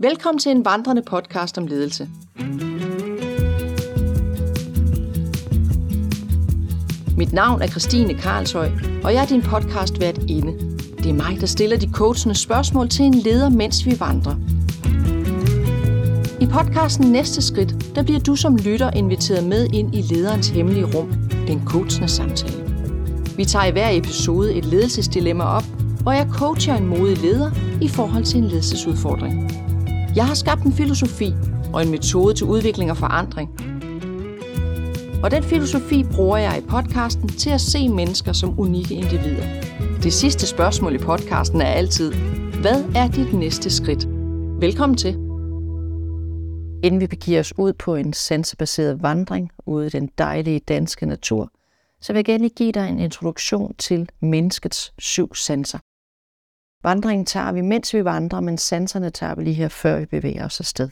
Velkommen til en vandrende podcast om ledelse. Mit navn er Christine Karlshøj, og jeg er din podcast vært inde. Det er mig, der stiller de coachende spørgsmål til en leder, mens vi vandrer. I podcasten Næste Skridt, der bliver du som lytter inviteret med ind i lederens hemmelige rum, den coachende samtale. Vi tager i hver episode et ledelsesdilemma op, hvor jeg coacher en modig leder i forhold til en ledelsesudfordring. Jeg har skabt en filosofi og en metode til udvikling og forandring. Og den filosofi bruger jeg i podcasten til at se mennesker som unikke individer. Det sidste spørgsmål i podcasten er altid, hvad er dit næste skridt? Velkommen til. Inden vi begiver os ud på en sansebaseret vandring ude i den dejlige danske natur, så vil jeg gerne give dig en introduktion til menneskets syv sanser. Vandringen tager vi, mens vi vandrer, men sanserne tager vi lige her, før vi bevæger os afsted.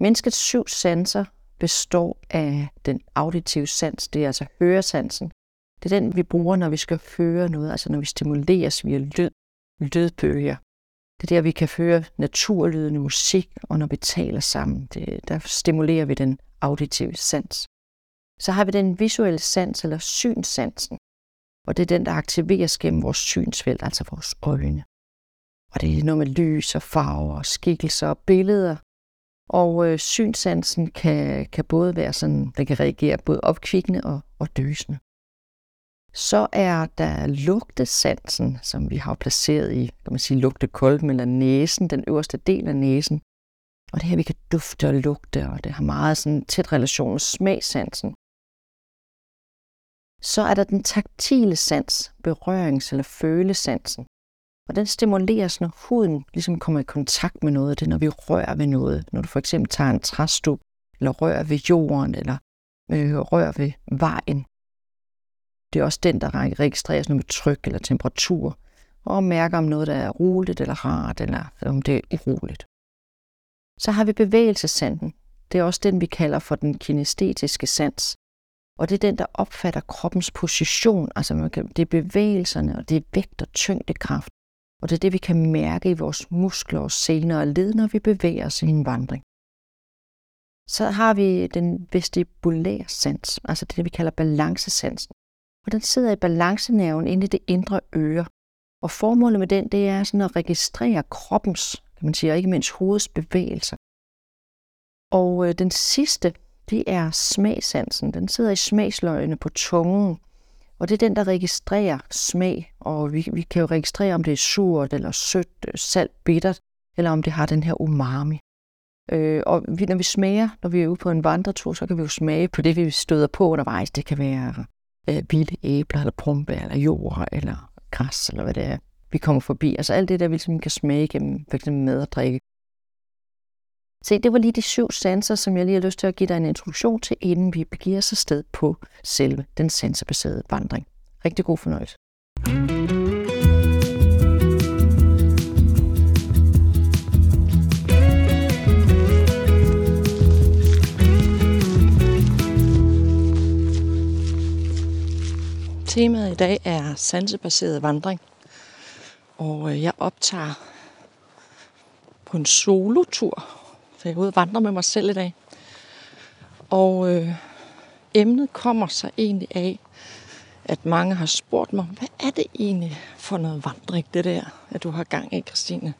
Menneskets syv sanser består af den auditive sans, det er altså høresansen. Det er den, vi bruger, når vi skal høre noget, altså når vi stimuleres via lyd, lydbølger. Det er der, vi kan høre naturlydende musik, og når vi taler sammen, det, der stimulerer vi den auditive sans. Så har vi den visuelle sans, eller synsansen. Og det er den, der aktiveres gennem vores synsfelt, altså vores øjne. Og det er noget med lys og farver og skikkelser og billeder. Og øh, synsansen kan, kan både være sådan, den kan reagere både opkvikkende og, og døsende. Så er der lugtesansen, som vi har placeret i, kan man sige, lugtekolben eller næsen, den øverste del af næsen. Og det her, vi kan dufte og lugte, og det har meget sådan tæt relation med smagsansen. Så er der den taktile sans, berørings- eller følesansen. Og den stimuleres, når huden ligesom kommer i kontakt med noget. Det når vi rører ved noget. Når du for eksempel tager en træstup, eller rører ved jorden, eller øh, rører ved vejen. Det er også den, der registreres noget med tryk eller temperatur, og mærker om noget, der er roligt eller rart, eller om det er uroligt. Så har vi bevægelsesanden. Det er også den, vi kalder for den kinestetiske sans. Og det er den, der opfatter kroppens position. Altså man kan, det er bevægelserne, og det er vægt og tyngdekraft. Og det er det, vi kan mærke i vores muskler og sener og led, når vi bevæger os i en vandring. Så har vi den vestibulære sans, altså det, vi kalder balancesansen. Og den sidder i balancenerven inde i det indre øre. Og formålet med den, det er sådan at registrere kroppens, kan man sige, og ikke mindst hovedets bevægelser. Og øh, den sidste, det er smagsansen. Den sidder i smagsløgene på tungen, og det er den, der registrerer smag. Og vi, vi kan jo registrere, om det er surt eller sødt, øh, salt, bittert, eller om det har den her umami. Øh, og vi, når vi smager, når vi er ude på en vandretur, så kan vi jo smage på det, vi støder på undervejs. Det kan være øh, vilde æbler, eller brumbær, eller jord, eller græs, eller hvad det er, vi kommer forbi. Altså alt det der, vi ligesom kan smage gennem for eksempel mad og drikke. Se, det var lige de syv sanser, som jeg lige har lyst til at give dig en introduktion til, inden vi begiver os sted på selve den sanserbaserede vandring. Rigtig god fornøjelse. Temaet i dag er sansebaseret vandring. Og øh, jeg optager på en solotur så jeg er ude og vandre med mig selv i dag. Og øh, emnet kommer så egentlig af, at mange har spurgt mig, hvad er det egentlig for noget vandring, det der, at du har gang i, Christine?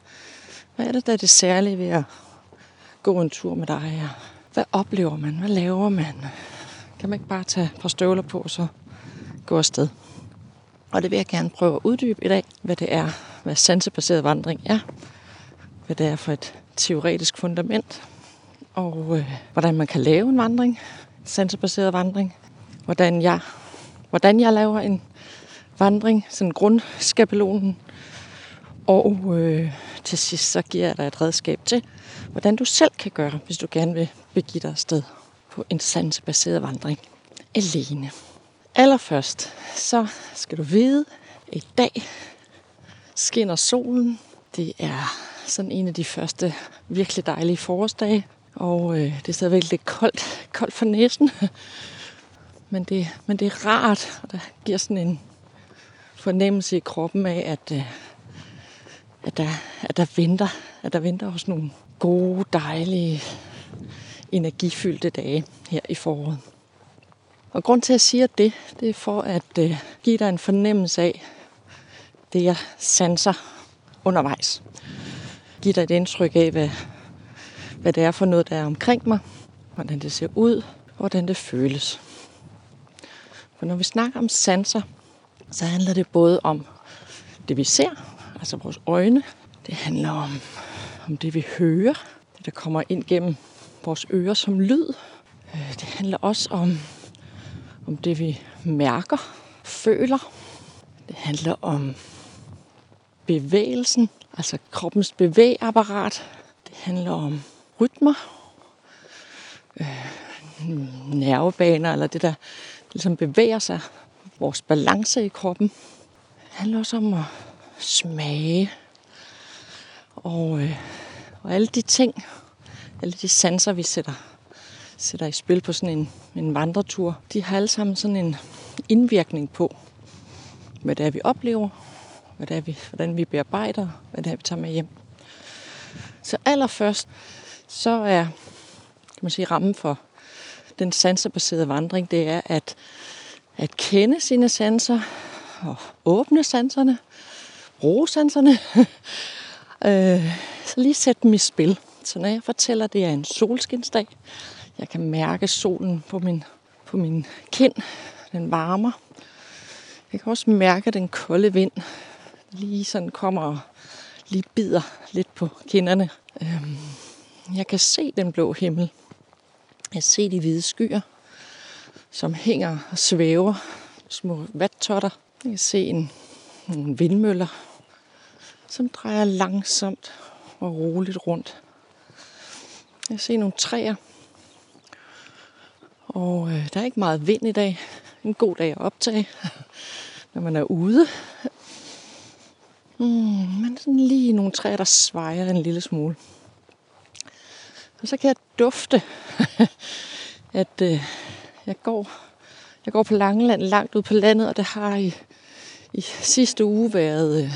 Hvad er det, der er det særlige ved at gå en tur med dig? Hvad oplever man? Hvad laver man? Kan man ikke bare tage et par støvler på, og så gå afsted? Og det vil jeg gerne prøve at uddybe i dag, hvad det er, hvad sansebaseret vandring er. Hvad det er for et teoretisk fundament, og øh, hvordan man kan lave en vandring, sansebaseret vandring, hvordan jeg, hvordan jeg laver en vandring, sådan grundskabelonen, og øh, til sidst så giver jeg dig et redskab til, hvordan du selv kan gøre, hvis du gerne vil begive dig afsted på en sansebaseret vandring alene. Allerførst, så skal du vide, at i dag skinner solen. Det er sådan en af de første virkelig dejlige forårsdage. Og øh, det er stadigvæk lidt koldt, koldt for næsen. men, det, men det er rart, og der giver sådan en fornemmelse i kroppen af, at, øh, at, der, at der venter, at der venter også nogle gode, dejlige, energifyldte dage her i foråret. Og grund til, at jeg siger det, det er for at øh, give dig en fornemmelse af det, jeg sanser undervejs. Give dig et indtryk af, hvad, hvad det er for noget, der er omkring mig, hvordan det ser ud, hvordan det føles. For når vi snakker om sanser, så handler det både om det, vi ser, altså vores øjne. Det handler om, om det, vi hører, det, der kommer ind gennem vores ører som lyd. Øh, det handler også om, om det, vi mærker, føler. Det handler om bevægelsen, altså kroppens bevægeapparat. Det handler om rytmer, øh, nervebaner, eller det, der ligesom bevæger sig, vores balance i kroppen. Det handler også om at smage, og, øh, og alle de ting, alle de sanser, vi sætter, sætter i spil på sådan en, en vandretur, de har alle sammen sådan en indvirkning på, hvad det er, vi oplever, hvad det er, vi, hvordan vi bearbejder, hvad det er, vi tager med hjem. Så allerførst, så er kan man sige, rammen for den sansebaserede vandring, det er at, at kende sine sanser og åbne sanserne, bruge sanserne, øh, så lige sætte dem i spil. Så når jeg fortæller, at det er en solskinsdag, jeg kan mærke solen på min, på min kind, den varmer. Jeg kan også mærke den kolde vind, lige sådan kommer og lige bider lidt på kinderne. Øhm, jeg kan se den blå himmel. Jeg ser de hvide skyer, som hænger og svæver. Små vattotter. Jeg kan se en, nogle vindmøller, som drejer langsomt og roligt rundt. Jeg ser nogle træer. Og øh, der er ikke meget vind i dag. En god dag at optage, når man er ude. Mm, men sådan lige nogle træer, der svejer en lille smule. Og så kan jeg dufte, at øh, jeg går jeg går på Langeland, langt ud på landet, og det har i, i sidste uge været øh,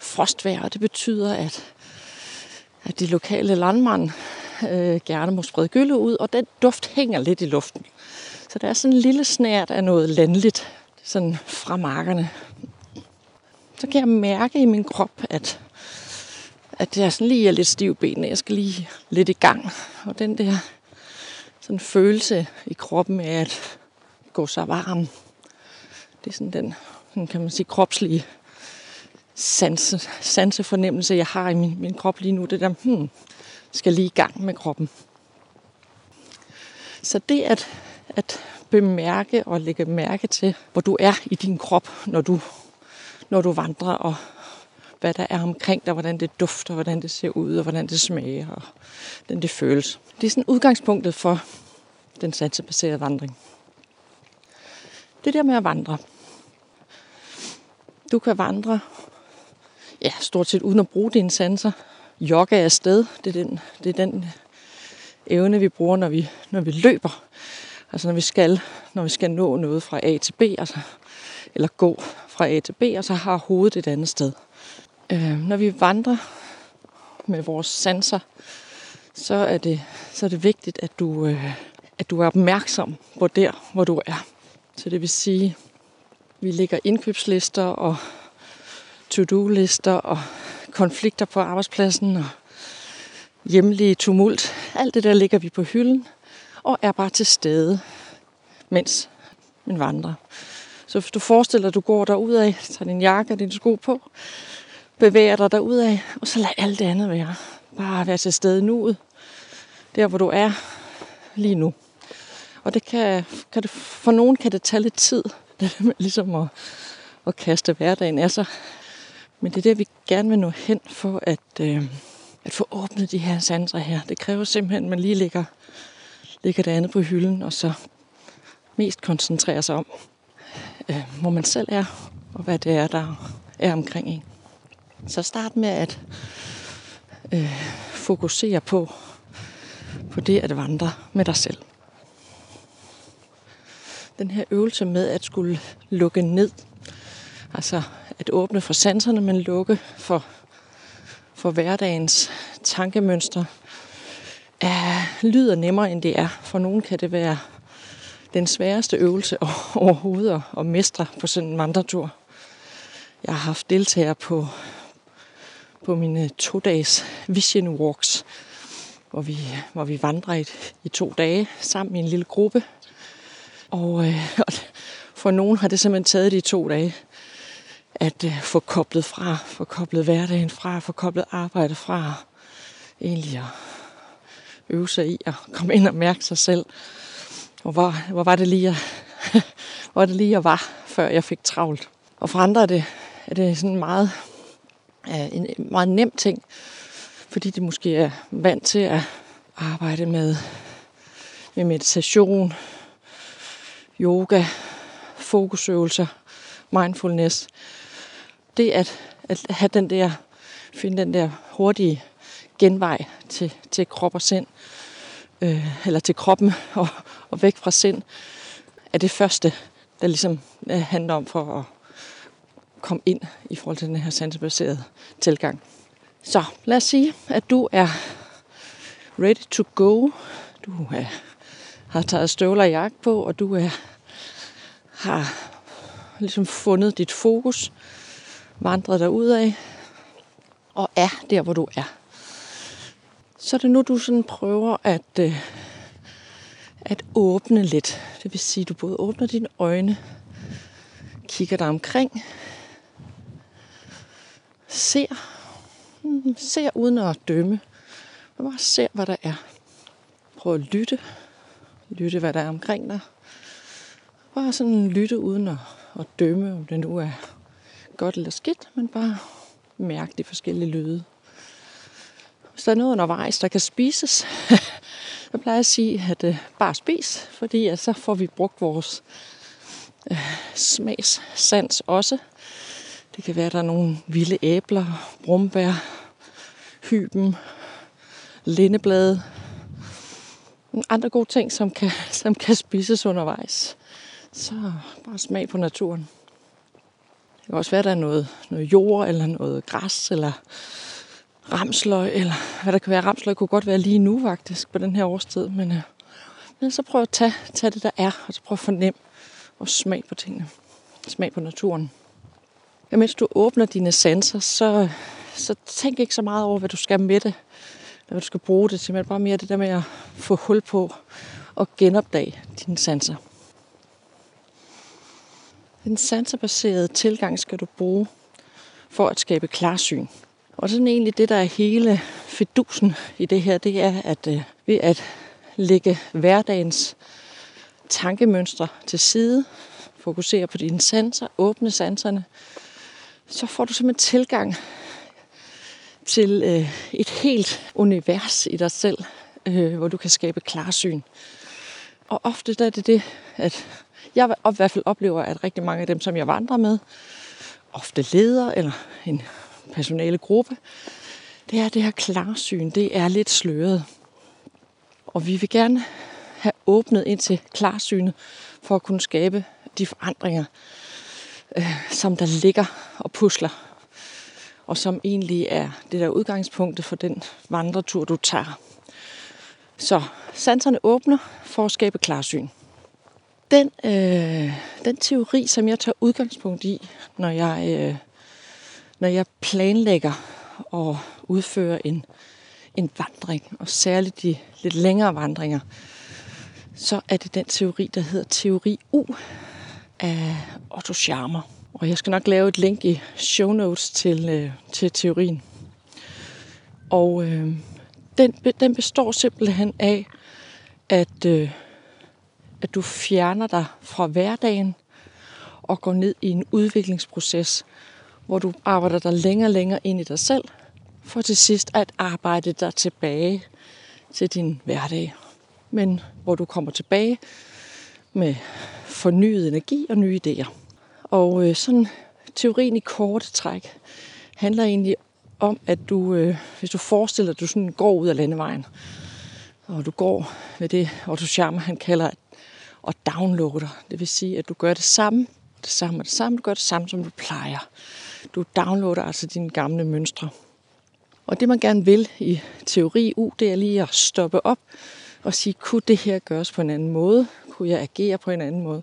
frostvejr, og det betyder, at, at de lokale landmænd øh, gerne må sprede gylde ud, og den duft hænger lidt i luften. Så der er sådan en lille snært af noget landligt, sådan fra markerne. Så kan jeg mærke i min krop, at, at jeg sådan lige er lidt stiv benene. Jeg skal lige lidt i gang. Og den der sådan følelse i kroppen af at gå så varm, det er sådan den, sådan kan man sige, kropslige sanse, sansefornemmelse, jeg har i min, min krop lige nu. Det der, hmm, skal lige i gang med kroppen. Så det at, at bemærke og lægge mærke til, hvor du er i din krop, når du, når du vandrer, og hvad der er omkring dig, hvordan det dufter, hvordan det ser ud, og hvordan det smager, og hvordan det føles. Det er sådan udgangspunktet for den sansebaserede vandring. Det der med at vandre. Du kan vandre ja, stort set uden at bruge dine sanser. Jogge er sted. Det er den, det er den evne, vi bruger, når vi, når vi løber. Altså når vi skal, når vi skal nå noget fra A til B, altså, eller gå fra A til B, og så har hovedet et andet sted. Øh, når vi vandrer med vores sanser, så er det, så er det vigtigt, at du, øh, at du er opmærksom på der, hvor du er. Så det vil sige, vi lægger indkøbslister og to-do-lister og konflikter på arbejdspladsen og hjemlige tumult. Alt det der ligger vi på hylden og er bare til stede, mens man vandrer. Så hvis du forestiller dig, at du går derud af, tager din jakke og din sko på, bevæger dig derud af, og så lad alt det andet være. Bare være til stede nuet, der hvor du er lige nu. Og det kan, kan det, for nogen kan det tage lidt tid, det med ligesom at, at kaste hverdagen af sig. Men det er det, vi gerne vil nå hen for at, øh, at få åbnet de her sanser her. Det kræver simpelthen, at man lige lægger, lægger det andet på hylden, og så mest koncentrerer sig om, øh, hvor man selv er, og hvad det er, der er omkring en. Så start med at øh, fokusere på, på det at vandre med dig selv. Den her øvelse med at skulle lukke ned, altså at åbne for sanserne, men lukke for, for hverdagens tankemønstre, er, lyder nemmere, end det er. For nogen kan det være den sværeste øvelse overhovedet at, mestre på sådan en vandretur. Jeg har haft deltagere på, på mine to-dages vision walks, hvor vi, hvor vi vandrer i, i to dage sammen i en lille gruppe. Og, øh, og for nogen har det simpelthen taget de to dage at øh, få koblet fra, få koblet hverdagen fra, få koblet arbejdet fra, egentlig at øve sig i at komme ind og mærke sig selv. Hvor hvor, hvor var det lige, jeg, hvor var det lige, jeg var, før jeg fik travlt. Og for andre er det, er det sådan meget, øh, en meget nem ting, fordi de måske er vant til at arbejde med, med meditation, yoga, fokusøvelser, mindfulness. Det at, at have den der, finde den der hurtige genvej til, til krop og sind, øh, eller til kroppen og, og væk fra sind, er det første, der ligesom øh, handler om for at komme ind i forhold til den her sansebaserede tilgang. Så lad os sige, at du er ready to go. Du er, har taget støvler og jakke på, og du er, har ligesom fundet dit fokus, vandret dig ud af, og er der, hvor du er. Så er det nu, du sådan prøver at, øh, at åbne lidt. Det vil sige, at du både åbner dine øjne, kigger dig omkring, ser, mm, ser uden at dømme, men bare ser, hvad der er. Prøv at lytte, lytte, hvad der er omkring dig. Bare sådan lytte uden at, at dømme, om det nu er godt eller skidt, men bare mærke de forskellige lyde. Hvis der er noget undervejs, der kan spises, så plejer jeg at sige, at øh, bare spis, fordi at så får vi brugt vores øh, smagssans også. Det kan være, at der er nogle vilde æbler, brumbær, hyben, lindeblade, andre gode ting, som kan, som kan spises undervejs. Så bare smag på naturen. Det kan også være, at der er noget, noget jord, eller noget græs, eller ramsløg, eller hvad der kan være. Ramsløg kunne godt være lige nu faktisk på den her årstid, men, øh, men så prøv at tage, tage det, der er, og så prøv at fornemme og smag på tingene. Smag på naturen. Ja, mens du åbner dine sanser, så, så tænk ikke så meget over, hvad du skal med det, eller hvad du skal bruge det til, men bare mere det der med at få hul på og genopdage dine sanser. Den sanserbaserede tilgang skal du bruge for at skabe klarsyn. Og sådan egentlig det, der er hele fedusen i det her, det er, at øh, ved at lægge hverdagens tankemønstre til side, fokusere på dine sanser, åbne sanserne, så får du simpelthen tilgang til øh, et helt univers i dig selv, øh, hvor du kan skabe klarsyn. Og ofte der er det det, at jeg i hvert fald oplever, at rigtig mange af dem, som jeg vandrer med, ofte leder eller en personale gruppe, det er det her klarsyn, det er lidt sløret. Og vi vil gerne have åbnet ind til klarsynet, for at kunne skabe de forandringer, øh, som der ligger og pusler, og som egentlig er det der udgangspunktet for den vandretur, du tager. Så sanserne åbner for at skabe klarsyn. Den, øh, den teori, som jeg tager udgangspunkt i, når jeg øh, når jeg planlægger og udfører en, en vandring, og særligt de lidt længere vandringer, så er det den teori, der hedder teori U af Otto Scharmer. Og jeg skal nok lave et link i show notes til, øh, til teorien. Og øh, den, den består simpelthen af, at, øh, at du fjerner dig fra hverdagen og går ned i en udviklingsproces, hvor du arbejder dig længere og længere ind i dig selv, for til sidst at arbejde dig tilbage til din hverdag. Men hvor du kommer tilbage med fornyet energi og nye idéer. Og øh, sådan teorien i korte træk handler egentlig om, at du, øh, hvis du forestiller at du sådan går ud af landevejen, og du går med det, Otto Scharmer han kalder at downloader. Det vil sige, at du gør det samme, det samme og det samme, du gør det samme, som du plejer. Du downloader altså dine gamle mønstre. Og det man gerne vil i teori U, det er lige at stoppe op og sige, kunne det her gøres på en anden måde? Kunne jeg agere på en anden måde?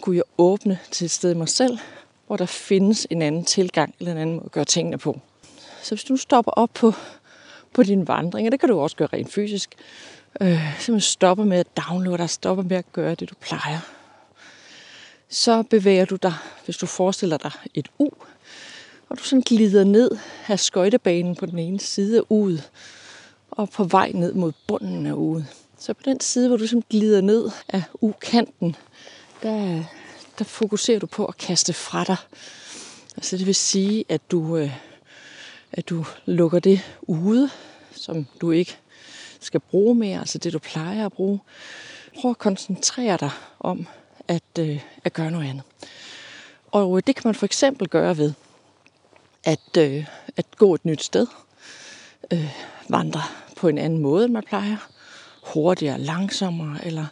Kunne jeg åbne til et sted i mig selv, hvor der findes en anden tilgang eller en anden måde at gøre tingene på? Så hvis du stopper op på, på din vandring, og det kan du også gøre rent fysisk, øh, simpelthen stopper med at downloade dig, stopper med at gøre det, du plejer, så bevæger du dig, hvis du forestiller dig et U, og du sådan glider ned af skøjtebanen på den ene side ud, og på vej ned mod bunden af uget. Så på den side, hvor du sådan glider ned af ukanten, der, der fokuserer du på at kaste fra dig. Altså det vil sige, at du, øh, at du lukker det ude, som du ikke skal bruge mere, altså det du plejer at bruge. Prøv at koncentrere dig om at, øh, at gøre noget andet. Og øh, det kan man for eksempel gøre ved at, øh, at gå et nyt sted, øh, vandre på en anden måde, end man plejer, hurtigere, langsommere, eller,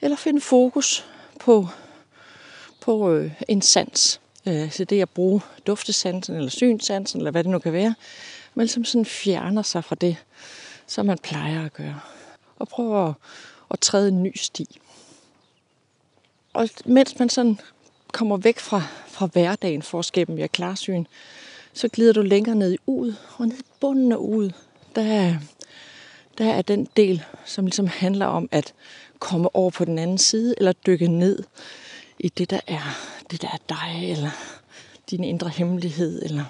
eller finde fokus på, på øh, en sans. Øh, så det at bruge duftesansen, eller synsansen, eller hvad det nu kan være, men som sådan fjerner sig fra det, som man plejer at gøre. Og prøver at, at træde en ny sti. Og mens man sådan kommer væk fra, fra hverdagen for at skabe mere klarsyn, så glider du længere ned i ud, og ned i bunden af ud, der, der er den del, som ligesom handler om at komme over på den anden side, eller dykke ned i det, der er, det der er dig, eller din indre hemmelighed, eller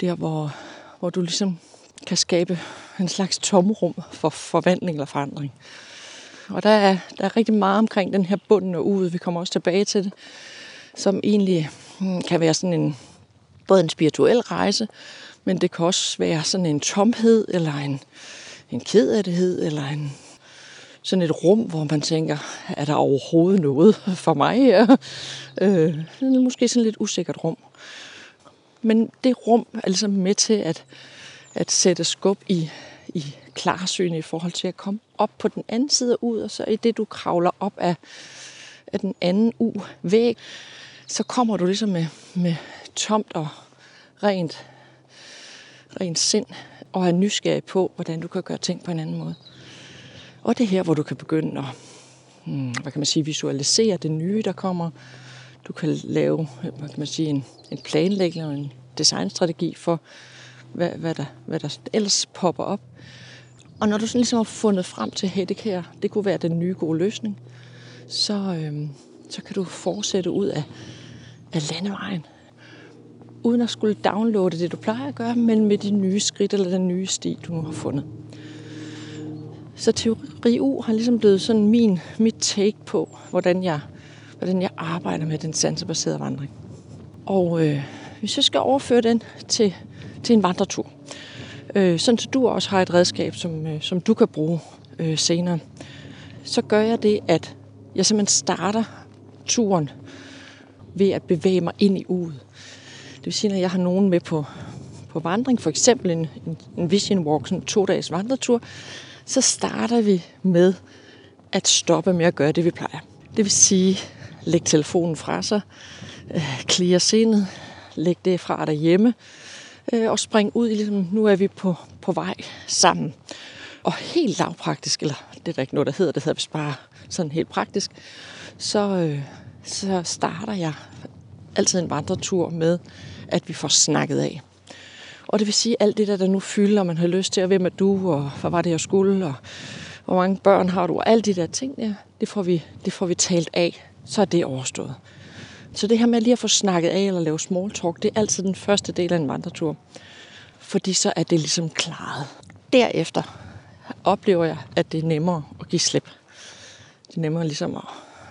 der, hvor, hvor du ligesom kan skabe en slags tomrum for forvandling eller forandring. Og der er, der er rigtig meget omkring den her bunden og ud. Vi kommer også tilbage til det, som egentlig hmm, kan være sådan en, både en spirituel rejse, men det kan også være sådan en tomhed, eller en, en kedelighed, eller en, sådan et rum, hvor man tænker, er der overhovedet noget for mig her? Øh, måske sådan et lidt usikkert rum. Men det rum er ligesom med til at, at sætte skub i, i klarsyn i forhold til at komme op på den anden side ud, og så i det, du kravler op af, af den anden u-væg, så kommer du ligesom med, med tomt og rent, rent sind, og er nysgerrig på, hvordan du kan gøre ting på en anden måde. Og det er her, hvor du kan begynde at hmm, hvad kan man sige, visualisere det nye, der kommer. Du kan lave hvad kan man sige, en, en planlægning og en designstrategi for, hvad, hvad, der, hvad der ellers popper op. Og når du sådan ligesom har fundet frem til, at det her, det kunne være den nye gode løsning, så, øhm, så kan du fortsætte ud af, af landevejen. Uden at skulle downloade det, du plejer at gøre, men med de nye skridt eller den nye sti, du nu har fundet. Så teori U har ligesom blevet sådan min, mit take på, hvordan jeg, hvordan jeg arbejder med den sansebaserede vandring. Og øh, hvis jeg skal overføre den til, til en vandretur, øh, sådan så du også har et redskab, som, øh, som du kan bruge øh, senere, så gør jeg det, at jeg simpelthen starter turen ved at bevæge mig ind i uget. Det vil sige, når jeg har nogen med på, på vandring, for eksempel en, en, en vision walk, sådan en to-dages vandretur, så starter vi med at stoppe med at gøre det, vi plejer. Det vil sige, læg telefonen fra sig, øh, clear sindet, læg det fra derhjemme, øh, og spring ud i, ligesom, nu er vi på, på vej sammen. Og helt lavpraktisk, eller det er der ikke noget, der hedder, det hedder vist bare sådan helt praktisk, så, øh, så starter jeg altid en vandretur med, at vi får snakket af. Og det vil sige, alt det der, der nu fylder, og man har lyst til, at hvem er du, og hvad var det, jeg skulle, og hvor mange børn har du, og alle de der ting der, det får vi, det får vi talt af. Så er det overstået. Så det her med lige at få snakket af eller lave small talk, det er altid den første del af en vandretur. Fordi så er det ligesom klaret. Derefter oplever jeg, at det er nemmere at give slip. Det er nemmere ligesom at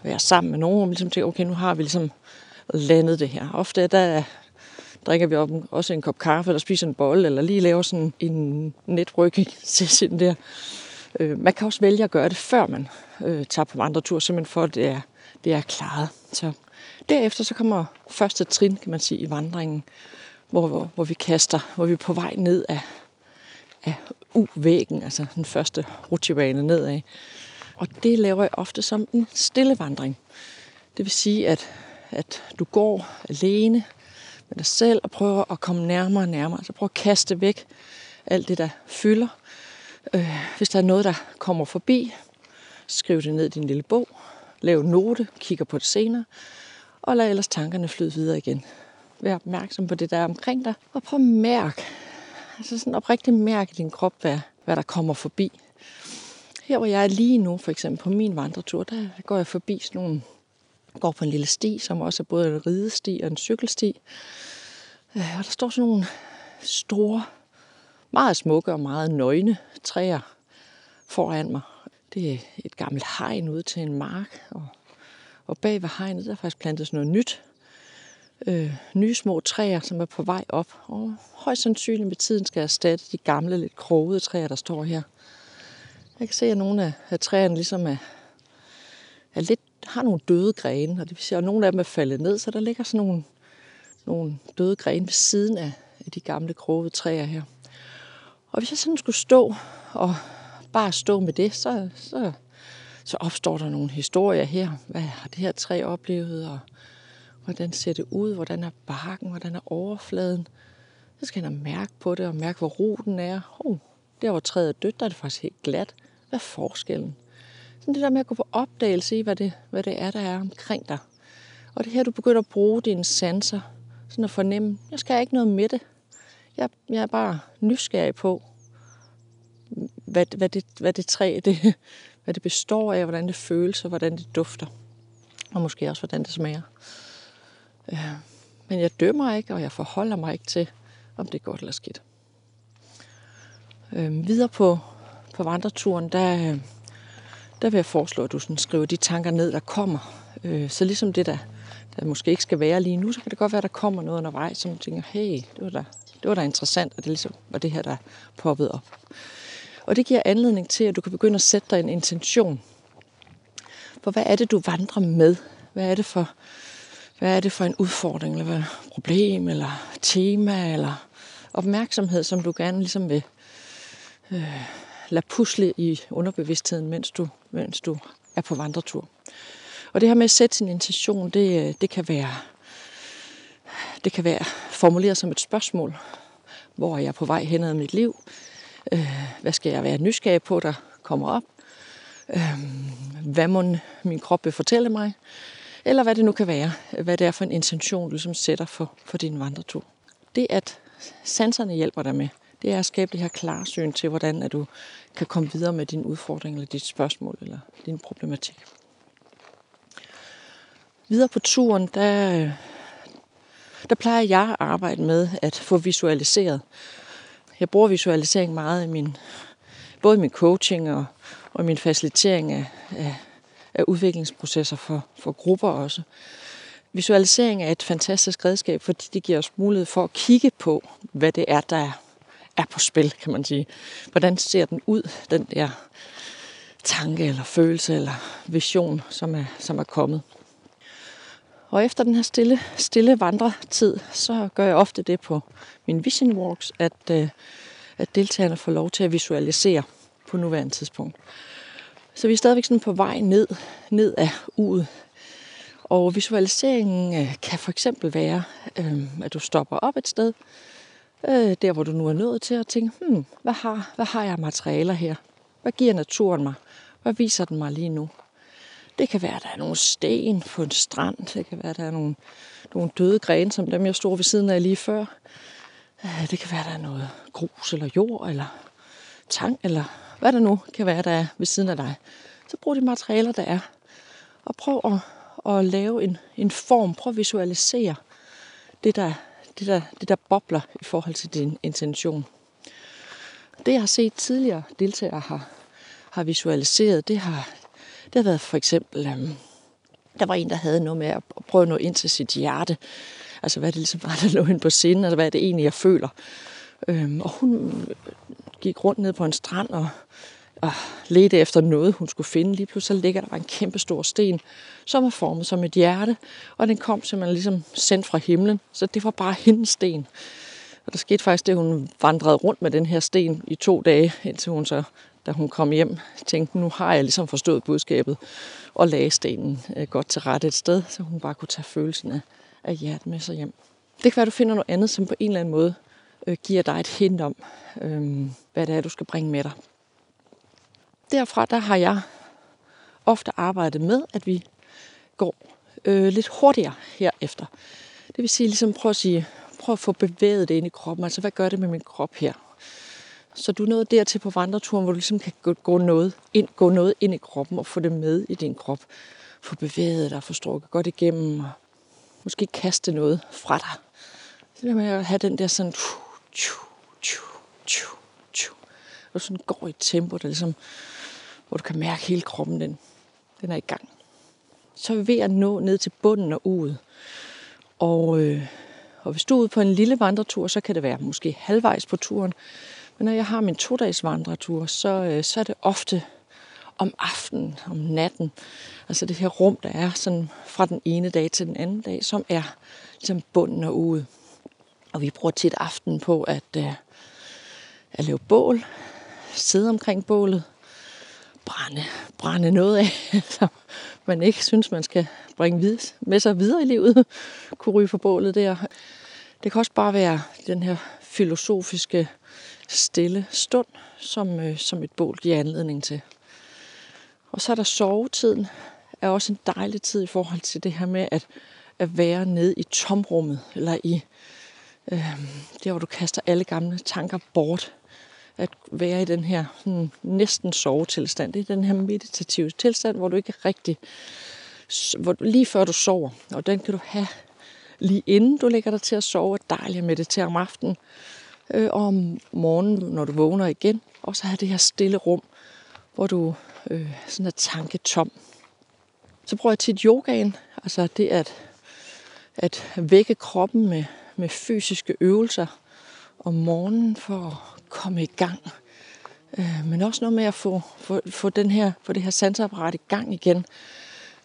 være sammen med nogen, og ligesom tænke, okay, nu har vi ligesom landet det her. Ofte der drikker vi op også en kop kaffe, eller spiser en bolle, eller lige laver sådan en netrykking til der. Øh, man kan også vælge at gøre det, før man øh, tager på vandretur, simpelthen for, at det er, det er klaret. Så derefter så kommer første trin, kan man sige, i vandringen, hvor, hvor, hvor vi kaster, hvor vi er på vej ned af, af U-væggen, altså den første rutsjebane nedad. Og det laver jeg ofte som en stille vandring. Det vil sige, at, at du går alene med dig selv og prøver at komme nærmere og nærmere. Altså prøv at kaste væk alt det, der fylder. Øh, hvis der er noget, der kommer forbi, skriv det ned i din lille bog. Lav en note, kigger på det senere, og lad ellers tankerne flyde videre igen. Vær opmærksom på det, der er omkring dig, og prøv at mærke, altså sådan oprigtigt mærke i din krop, hvad, hvad der kommer forbi. Her hvor jeg er lige nu, for eksempel på min vandretur, der går jeg forbi sådan nogle, går på en lille sti, som også er både en ridesti og en cykelsti. Øh, og der står sådan nogle store, meget smukke og meget nøgne træer foran mig. Det er et gammelt hegn ud til en mark, og, og bag ved hegnet der er faktisk plantet sådan noget nyt. Øh, nye små træer, som er på vej op, og højst sandsynligt med tiden skal erstatte de gamle, lidt krogede træer, der står her. Jeg kan se, at nogle af, af træerne ligesom er, er lidt, har nogle døde grene, og det vil sige, at nogle af dem er faldet ned, så der ligger sådan nogle, nogle døde grene ved siden af, af de gamle krogede træer her. Og hvis jeg sådan skulle stå og bare stå med det, så, så, så opstår der nogle historier her. Hvad har det her træ oplevet, og hvordan ser det ud, hvordan er barken, hvordan er overfladen. Så skal jeg mærke på det og mærke, hvor roten er. Oh, der hvor træet er dødt, der er det faktisk helt glat. Hvad er forskellen? Sådan det der med at gå på opdagelse i, hvad det, hvad det er, der er omkring dig. Og det her, du begynder at bruge dine sanser, sådan at fornemme, jeg skal ikke noget med det. Jeg, jeg er bare nysgerrig på, hvad, hvad, det, hvad det træ det, hvad det består af, hvordan det føles og hvordan det dufter. Og måske også, hvordan det smager. Men jeg dømmer ikke, og jeg forholder mig ikke til, om det er godt eller skidt. Øh, videre på, på vandreturen, der, der vil jeg foreslå, at du sådan skriver de tanker ned, der kommer. Øh, så ligesom det, der, der måske ikke skal være lige nu, så kan det godt være, at der kommer noget undervejs, som tænker, hey, det var da, det var da interessant, og det ligesom var det her, der poppet op. Og det giver anledning til, at du kan begynde at sætte dig en intention. For hvad er det, du vandrer med? Hvad er det for, hvad er det for en udfordring, eller hvad problem, eller tema, eller opmærksomhed, som du gerne ligesom vil øh, lade pusle i underbevidstheden, mens du, mens du er på vandretur. Og det her med at sætte sin intention, det, det kan være det kan være formuleret som et spørgsmål. Hvor er jeg på vej hen ad mit liv? Øh, hvad skal jeg være nysgerrig på, der kommer op? Øh, hvad må min krop vil fortælle mig? Eller hvad det nu kan være. Hvad det er for en intention, du ligesom sætter for, for din vandretur. Det, at sanserne hjælper dig med, det er at skabe det her klarsyn til, hvordan at du kan komme videre med din udfordring, eller dit spørgsmål, eller din problematik. Videre på turen, der, der plejer jeg at arbejde med at få visualiseret. Jeg bruger visualisering meget i min, både i min coaching og, og min facilitering af, af, af udviklingsprocesser for, for grupper også. Visualisering er et fantastisk redskab, fordi det giver os mulighed for at kigge på, hvad det er, der er på spil, kan man sige. Hvordan ser den ud, den der tanke eller følelse eller vision, som er, som er kommet. Og efter den her stille, stille vandretid, så gør jeg ofte det på min vision walks, at, øh, at deltagerne får lov til at visualisere på nuværende tidspunkt. Så vi er stadigvæk sådan på vej ned, ned af uget. Og visualiseringen øh, kan for eksempel være, øh, at du stopper op et sted, øh, der hvor du nu er nået til at tænke, hmm, hvad, har, hvad har jeg materialer her? Hvad giver naturen mig? Hvad viser den mig lige nu? Det kan være, at der er nogle sten på en strand. Det kan være, at der er nogle, nogle døde grene, som dem jeg stod ved siden af lige før. Øh, det kan være, at der er noget grus eller jord eller tang eller hvad der nu kan være, der er ved siden af dig. Så brug de materialer, der er. Og prøv at, at lave en, en form. Prøv at visualisere det der, det, der, det, der bobler i forhold til din intention. Det, jeg har set tidligere deltagere har, har visualiseret, det har, det har været for eksempel, øhm, der var en, der havde noget med at prøve at nå ind til sit hjerte. Altså, hvad det ligesom var, der lå ind på sinden, altså hvad er det egentlig, jeg føler. Øhm, og hun gik rundt ned på en strand og, Ah, og ledte efter noget, hun skulle finde. Lige pludselig ligger der en kæmpe stor sten, som er formet som et hjerte, og den kom simpelthen ligesom sendt fra himlen. Så det var bare hendes sten. Og der skete faktisk det, hun vandrede rundt med den her sten i to dage, indtil hun så da hun kom hjem, tænkte, nu har jeg ligesom forstået budskabet, og lagde stenen øh, godt til rette et sted, så hun bare kunne tage følelsen af, af hjertet med sig hjem. Det kan være, at du finder noget andet, som på en eller anden måde øh, giver dig et hint om, øh, hvad det er, du skal bringe med dig. Derfra der har jeg ofte arbejdet med, at vi går øh, lidt hurtigere herefter. Det vil sige, ligesom prøv at sige, prøv at få bevæget det ind i kroppen. Altså, hvad gør det med min krop her? Så du er nået dertil på vandreturen, hvor du ligesom kan gå noget ind, gå noget ind i kroppen og få det med i din krop. Få bevæget dig, få strukket godt igennem og måske kaste noget fra dig. Så det med at have den der sådan, tju, tju, tju, tju, tju, og sådan går i et tempo, der ligesom, hvor du kan mærke hele kroppen, den, den er i gang. Så er vi ved at nå ned til bunden og uget. Og, øh, og hvis du er ude på en lille vandretur, så kan det være måske halvvejs på turen. Men når jeg har min to-dages vandretur, så, øh, så er det ofte om aftenen, om natten. Altså det her rum, der er sådan fra den ene dag til den anden dag, som er ligesom bunden og uget. Og vi bruger tit aftenen på at, øh, at lave bål, sidde omkring bålet, brænde, brænde noget af, som man ikke synes, man skal bringe med sig videre i livet, kunne ryge for bålet der. Det kan også bare være den her filosofiske, stille stund, som, øh, som et bål giver anledning til. Og så er der sovetiden, er også en dejlig tid i forhold til det her med at, at være nede i tomrummet, eller i øh, der, hvor du kaster alle gamle tanker bort. At være i den her sådan, næsten sovetilstand. Det er den her meditative tilstand, hvor du ikke rigtig, hvor du, lige før du sover, og den kan du have lige inden du lægger dig til at sove, og dejligt at meditere om aftenen, øh, og om morgenen, når du vågner igen, og så have det her stille rum, hvor du øh, sådan er tanketom. Så bruger jeg tit yogaen, altså det at, at vække kroppen med, med fysiske øvelser om morgenen for at komme i gang. Øh, men også noget med at få, få, få, den her, få det her sansapparat i gang igen.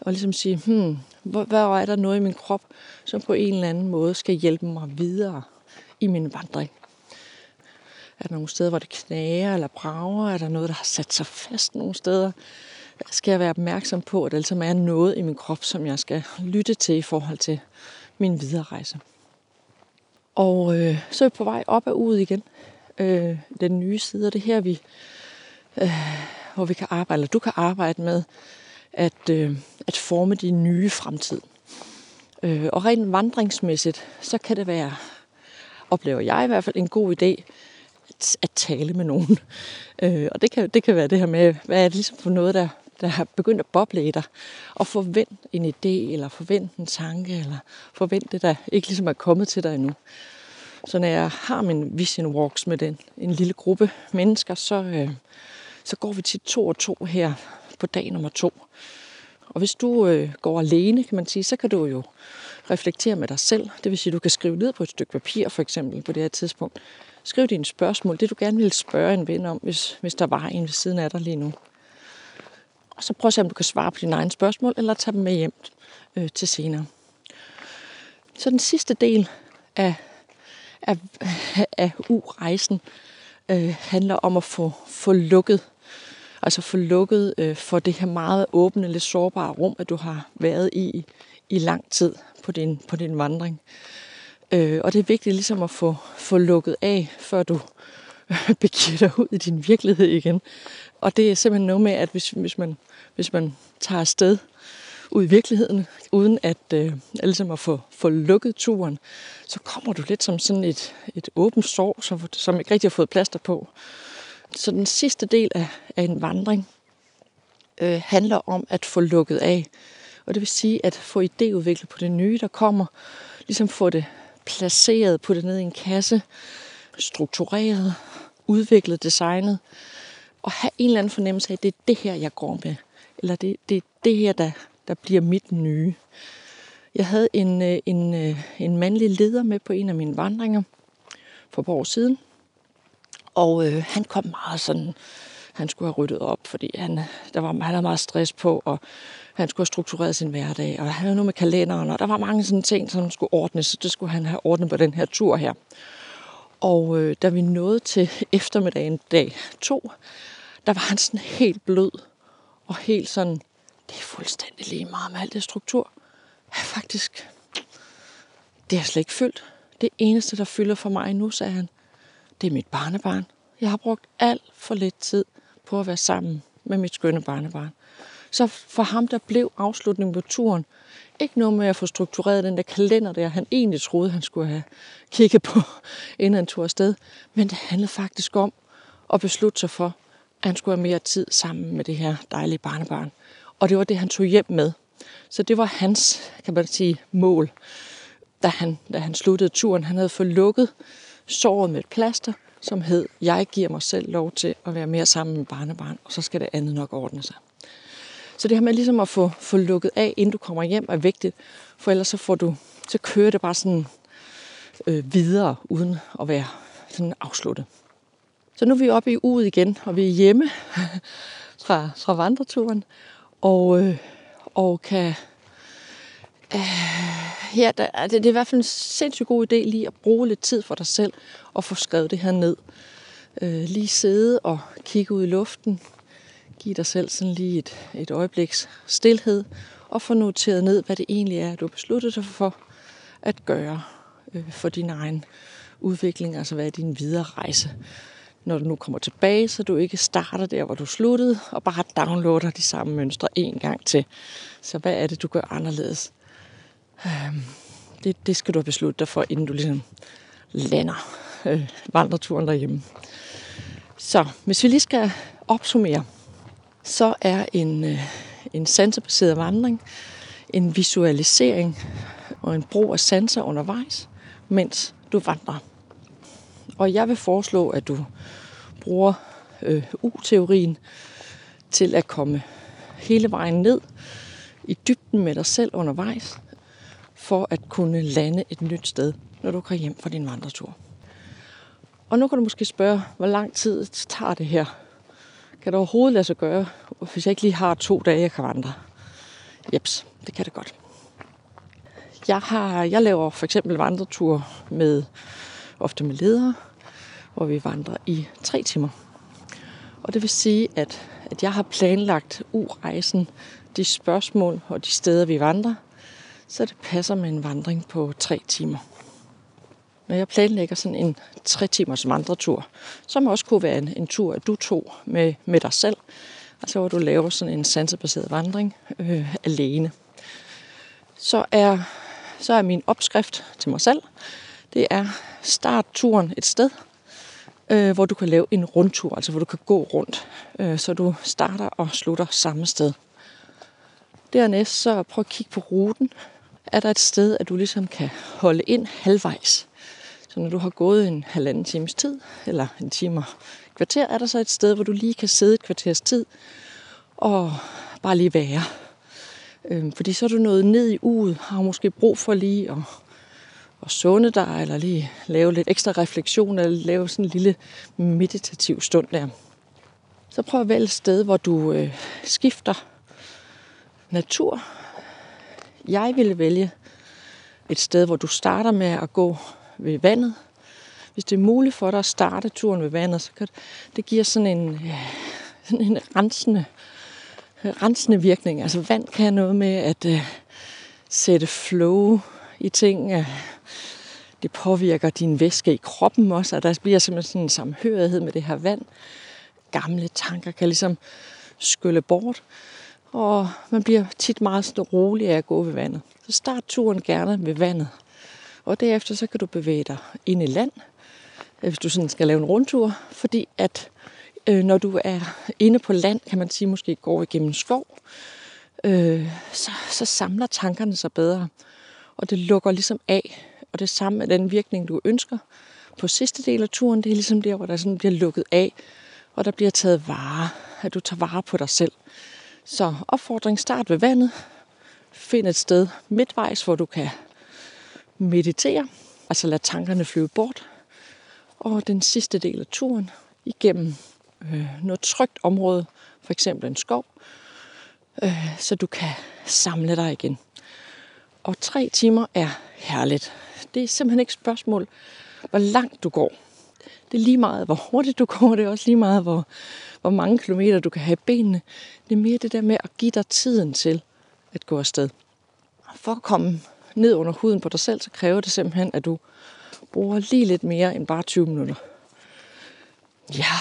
Og ligesom sige, hmm, hvor, hvor er der noget i min krop, som på en eller anden måde skal hjælpe mig videre i min vandring. Er der nogle steder, hvor det knager eller brager? Er der noget, der har sat sig fast nogle steder? Skal jeg være opmærksom på, at der ligesom er noget i min krop, som jeg skal lytte til i forhold til min videre rejse? Og øh, så er vi på vej op og ud igen. Øh, den nye side og det her, vi, øh, hvor vi kan arbejde, eller du kan arbejde med at, øh, at forme din nye fremtid. Øh, og rent vandringsmæssigt, så kan det være, oplever jeg i hvert fald, en god idé at, at tale med nogen. Øh, og det kan, det kan være det her med, hvad er det ligesom for noget, der, der har begyndt at boble i dig. Og forvent en idé, eller forvent en tanke, eller forvent det, der ikke ligesom er kommet til dig endnu. Så når jeg har min vision walks med den, en lille gruppe mennesker, så, øh, så går vi til to og to her på dag nummer to. Og hvis du øh, går alene, kan man sige, så kan du jo reflektere med dig selv. Det vil sige, at du kan skrive ned på et stykke papir, for eksempel, på det her tidspunkt. Skriv dine spørgsmål, det du gerne vil spørge en ven om, hvis, hvis der var en ved siden af dig lige nu. Og så prøv at se, om du kan svare på dine egne spørgsmål, eller tage dem med hjem øh, til senere. Så den sidste del af, af, af U-rejsen øh, handler om at få, få lukket altså få lukket øh, for det her meget åbne, lidt sårbare rum, at du har været i i lang tid på din, på din vandring. Øh, og det er vigtigt ligesom at få, få lukket af, før du begiver dig ud i din virkelighed igen. Og det er simpelthen noget med, at hvis, hvis, man, hvis man tager afsted ud i virkeligheden, uden at, øh, ligesom at få, få lukket turen, så kommer du lidt som sådan et, et åbent sår, som, som ikke rigtig har fået plaster på. Så den sidste del af, af en vandring øh, handler om at få lukket af. Og det vil sige at få idéudviklet på det nye, der kommer. Ligesom få det placeret, på ned i en kasse, struktureret, udviklet, designet. Og have en eller anden fornemmelse af, at det er det her, jeg går med. Eller det, det er det her, der, der bliver mit nye. Jeg havde en, øh, en, øh, en mandlig leder med på en af mine vandringer for et par år siden. Og øh, han kom meget sådan, han skulle have ryddet op, fordi han, der var, han havde meget stress på, og han skulle have struktureret sin hverdag, og han havde noget med kalenderen, og der var mange sådan ting, som skulle ordnes, så det skulle han have ordnet på den her tur her. Og øh, da vi nåede til eftermiddagen dag to, der var han sådan helt blød, og helt sådan, det er fuldstændig lige meget med alt det struktur. Ja, faktisk, det er slet ikke fyldt. Det eneste, der fylder for mig nu, sagde han, det er mit barnebarn. Jeg har brugt alt for lidt tid på at være sammen med mit skønne barnebarn. Så for ham, der blev afslutningen på turen, ikke noget med at få struktureret den der kalender, der han egentlig troede, han skulle have kigget på, inden han tog afsted. Men det handlede faktisk om at beslutte sig for, at han skulle have mere tid sammen med det her dejlige barnebarn. Og det var det, han tog hjem med. Så det var hans, kan man sige, mål, da han, da han sluttede turen. Han havde fået lukket såret med et plaster, som hed, jeg giver mig selv lov til at være mere sammen med barnebarn, og så skal det andet nok ordne sig. Så det her med ligesom at få, få lukket af, inden du kommer hjem, er vigtigt, for ellers så, får du, så kører det bare sådan øh, videre, uden at være sådan afsluttet. Så nu er vi oppe i uget igen, og vi er hjemme fra, fra vandreturen, og, øh, og kan... Øh, ja, der, det, det er i hvert fald en sindssygt god idé lige at bruge lidt tid for dig selv og få skrevet det her ned. Øh, lige sidde og kigge ud i luften, give dig selv sådan lige et, et øjebliks stillhed, og få noteret ned, hvad det egentlig er, du har besluttet dig for at gøre øh, for din egen udvikling, altså hvad er din videre rejse. Når du nu kommer tilbage, så du ikke starter der, hvor du sluttede, og bare downloader de samme mønstre en gang til. Så hvad er det, du gør anderledes? Øh, det, det skal du have besluttet dig for, inden du ligesom lander øh, vandreturen derhjemme. Så hvis vi lige skal opsummere, så er en, øh, en sansebaseret vandring en visualisering og en brug af sanser undervejs, mens du vandrer. Og jeg vil foreslå, at du bruger øh, U-teorien til at komme hele vejen ned i dybden med dig selv undervejs, for at kunne lande et nyt sted, når du kommer hjem fra din vandretur. Og nu kan du måske spørge, hvor lang tid tager det her? Kan det overhovedet lade sig gøre, hvis jeg ikke lige har to dage, jeg kan vandre? Jeps, det kan det godt. Jeg, har, jeg laver for eksempel vandretur med, ofte med ledere, hvor vi vandrer i tre timer. Og det vil sige, at, at jeg har planlagt urejsen, de spørgsmål og de steder, vi vandrer, så det passer med en vandring på tre timer. Når jeg planlægger sådan en tre timers vandretur, som også kunne være en, en tur, at du tog med, med dig selv, altså hvor du laver sådan en sansebaseret vandring øh, alene, så er, så er min opskrift til mig selv, det er start turen et sted, øh, hvor du kan lave en rundtur, altså hvor du kan gå rundt, øh, så du starter og slutter samme sted. Dernæst så prøv at kigge på ruten. Er der et sted, at du ligesom kan holde ind halvvejs? Så når du har gået en halvanden times tid, eller en time kvarter, er der så et sted, hvor du lige kan sidde et kvarters tid og bare lige være. Øhm, fordi så er du nået ned i uget, har måske brug for lige at, at sunde dig, eller lige lave lidt ekstra refleksion, eller lave sådan en lille meditativ stund der. Så prøv at vælge et sted, hvor du øh, skifter natur. Jeg ville vælge et sted, hvor du starter med at gå ved vandet. Hvis det er muligt for dig at starte turen ved vandet, så kan det giver sådan en, øh, sådan en rensende, rensende virkning. Altså vand kan noget med at øh, sætte flow i ting. øh, det påvirker din væske i kroppen også, og der bliver simpelthen sådan en samhørighed med det her vand. Gamle tanker kan ligesom skylle bort, og man bliver tit meget sådan rolig af at gå ved vandet. Så start turen gerne ved vandet. Og derefter så kan du bevæge dig ind i land, øh, hvis du sådan skal lave en rundtur, fordi at øh, når du er inde på land, kan man sige måske går igennem skov, øh, så, så samler tankerne sig bedre, og det lukker ligesom af. Og det samme med den virkning, du ønsker på sidste del af turen, det er ligesom der, hvor der sådan bliver lukket af, og der bliver taget vare, at du tager vare på dig selv. Så opfordring, start ved vandet. Find et sted midtvejs, hvor du kan meditere, altså lade tankerne flyve bort. Og den sidste del af turen igennem øh, noget trygt område, for eksempel en skov, øh, så du kan samle dig igen. Og tre timer er herligt. Det er simpelthen ikke et spørgsmål, hvor langt du går. Det er lige meget, hvor hurtigt du går. Det er også lige meget, hvor, hvor mange kilometer du kan have i benene. Det er mere det der med at give dig tiden til at gå afsted. For at komme ned under huden på dig selv, så kræver det simpelthen, at du bruger lige lidt mere end bare 20 minutter. Ja,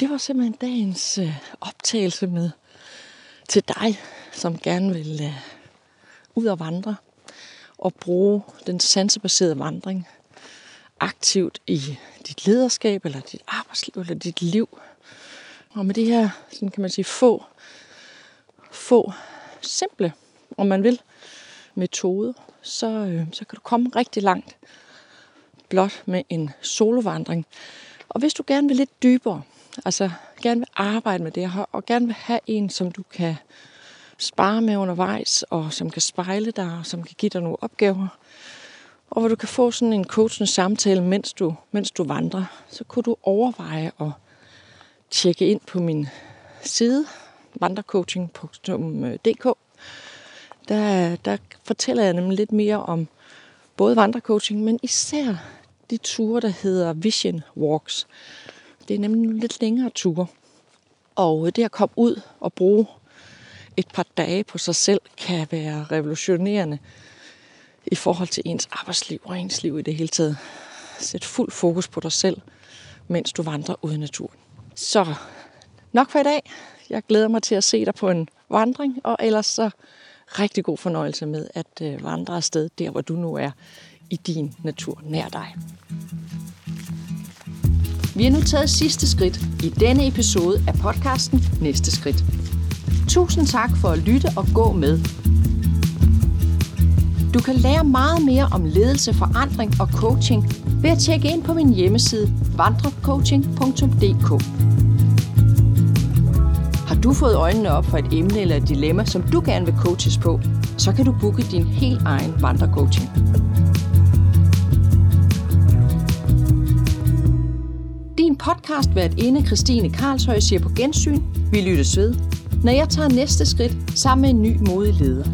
det var simpelthen dagens øh, optagelse med til dig, som gerne vil øh, ud og vandre og bruge den sansebaserede vandring aktivt i dit lederskab, eller dit arbejdsliv, eller dit liv. Og med det her, sådan kan man sige, få, få simple, om man vil, metode, så, øh, så kan du komme rigtig langt blot med en solovandring. Og hvis du gerne vil lidt dybere, altså gerne vil arbejde med det her, og gerne vil have en, som du kan spare med undervejs, og som kan spejle dig, og som kan give dig nogle opgaver, og hvor du kan få sådan en coachende samtale, mens du, mens du vandrer, så kunne du overveje at tjekke ind på min side, vandrecoaching.dk. Der, der fortæller jeg nemlig lidt mere om både vandrecoaching, men især de ture, der hedder Vision Walks. Det er nemlig lidt længere ture. Og det at komme ud og bruge et par dage på sig selv, kan være revolutionerende i forhold til ens arbejdsliv og ens liv i det hele taget. Sæt fuld fokus på dig selv, mens du vandrer ud i naturen. Så nok for i dag. Jeg glæder mig til at se dig på en vandring, og ellers så rigtig god fornøjelse med at øh, vandre afsted der, hvor du nu er i din natur nær dig. Vi har nu taget sidste skridt i denne episode af podcasten Næste Skridt. Tusind tak for at lytte og gå med. Du kan lære meget mere om ledelse, forandring og coaching ved at tjekke ind på min hjemmeside vandrecoaching.dk. Har du fået øjnene op for et emne eller et dilemma, som du gerne vil coaches på, så kan du booke din helt egen vandrecoaching. Din podcast vært inde Christine Karlshøj siger på gensyn. Vi lyttes ved, når jeg tager næste skridt sammen med en ny modig leder.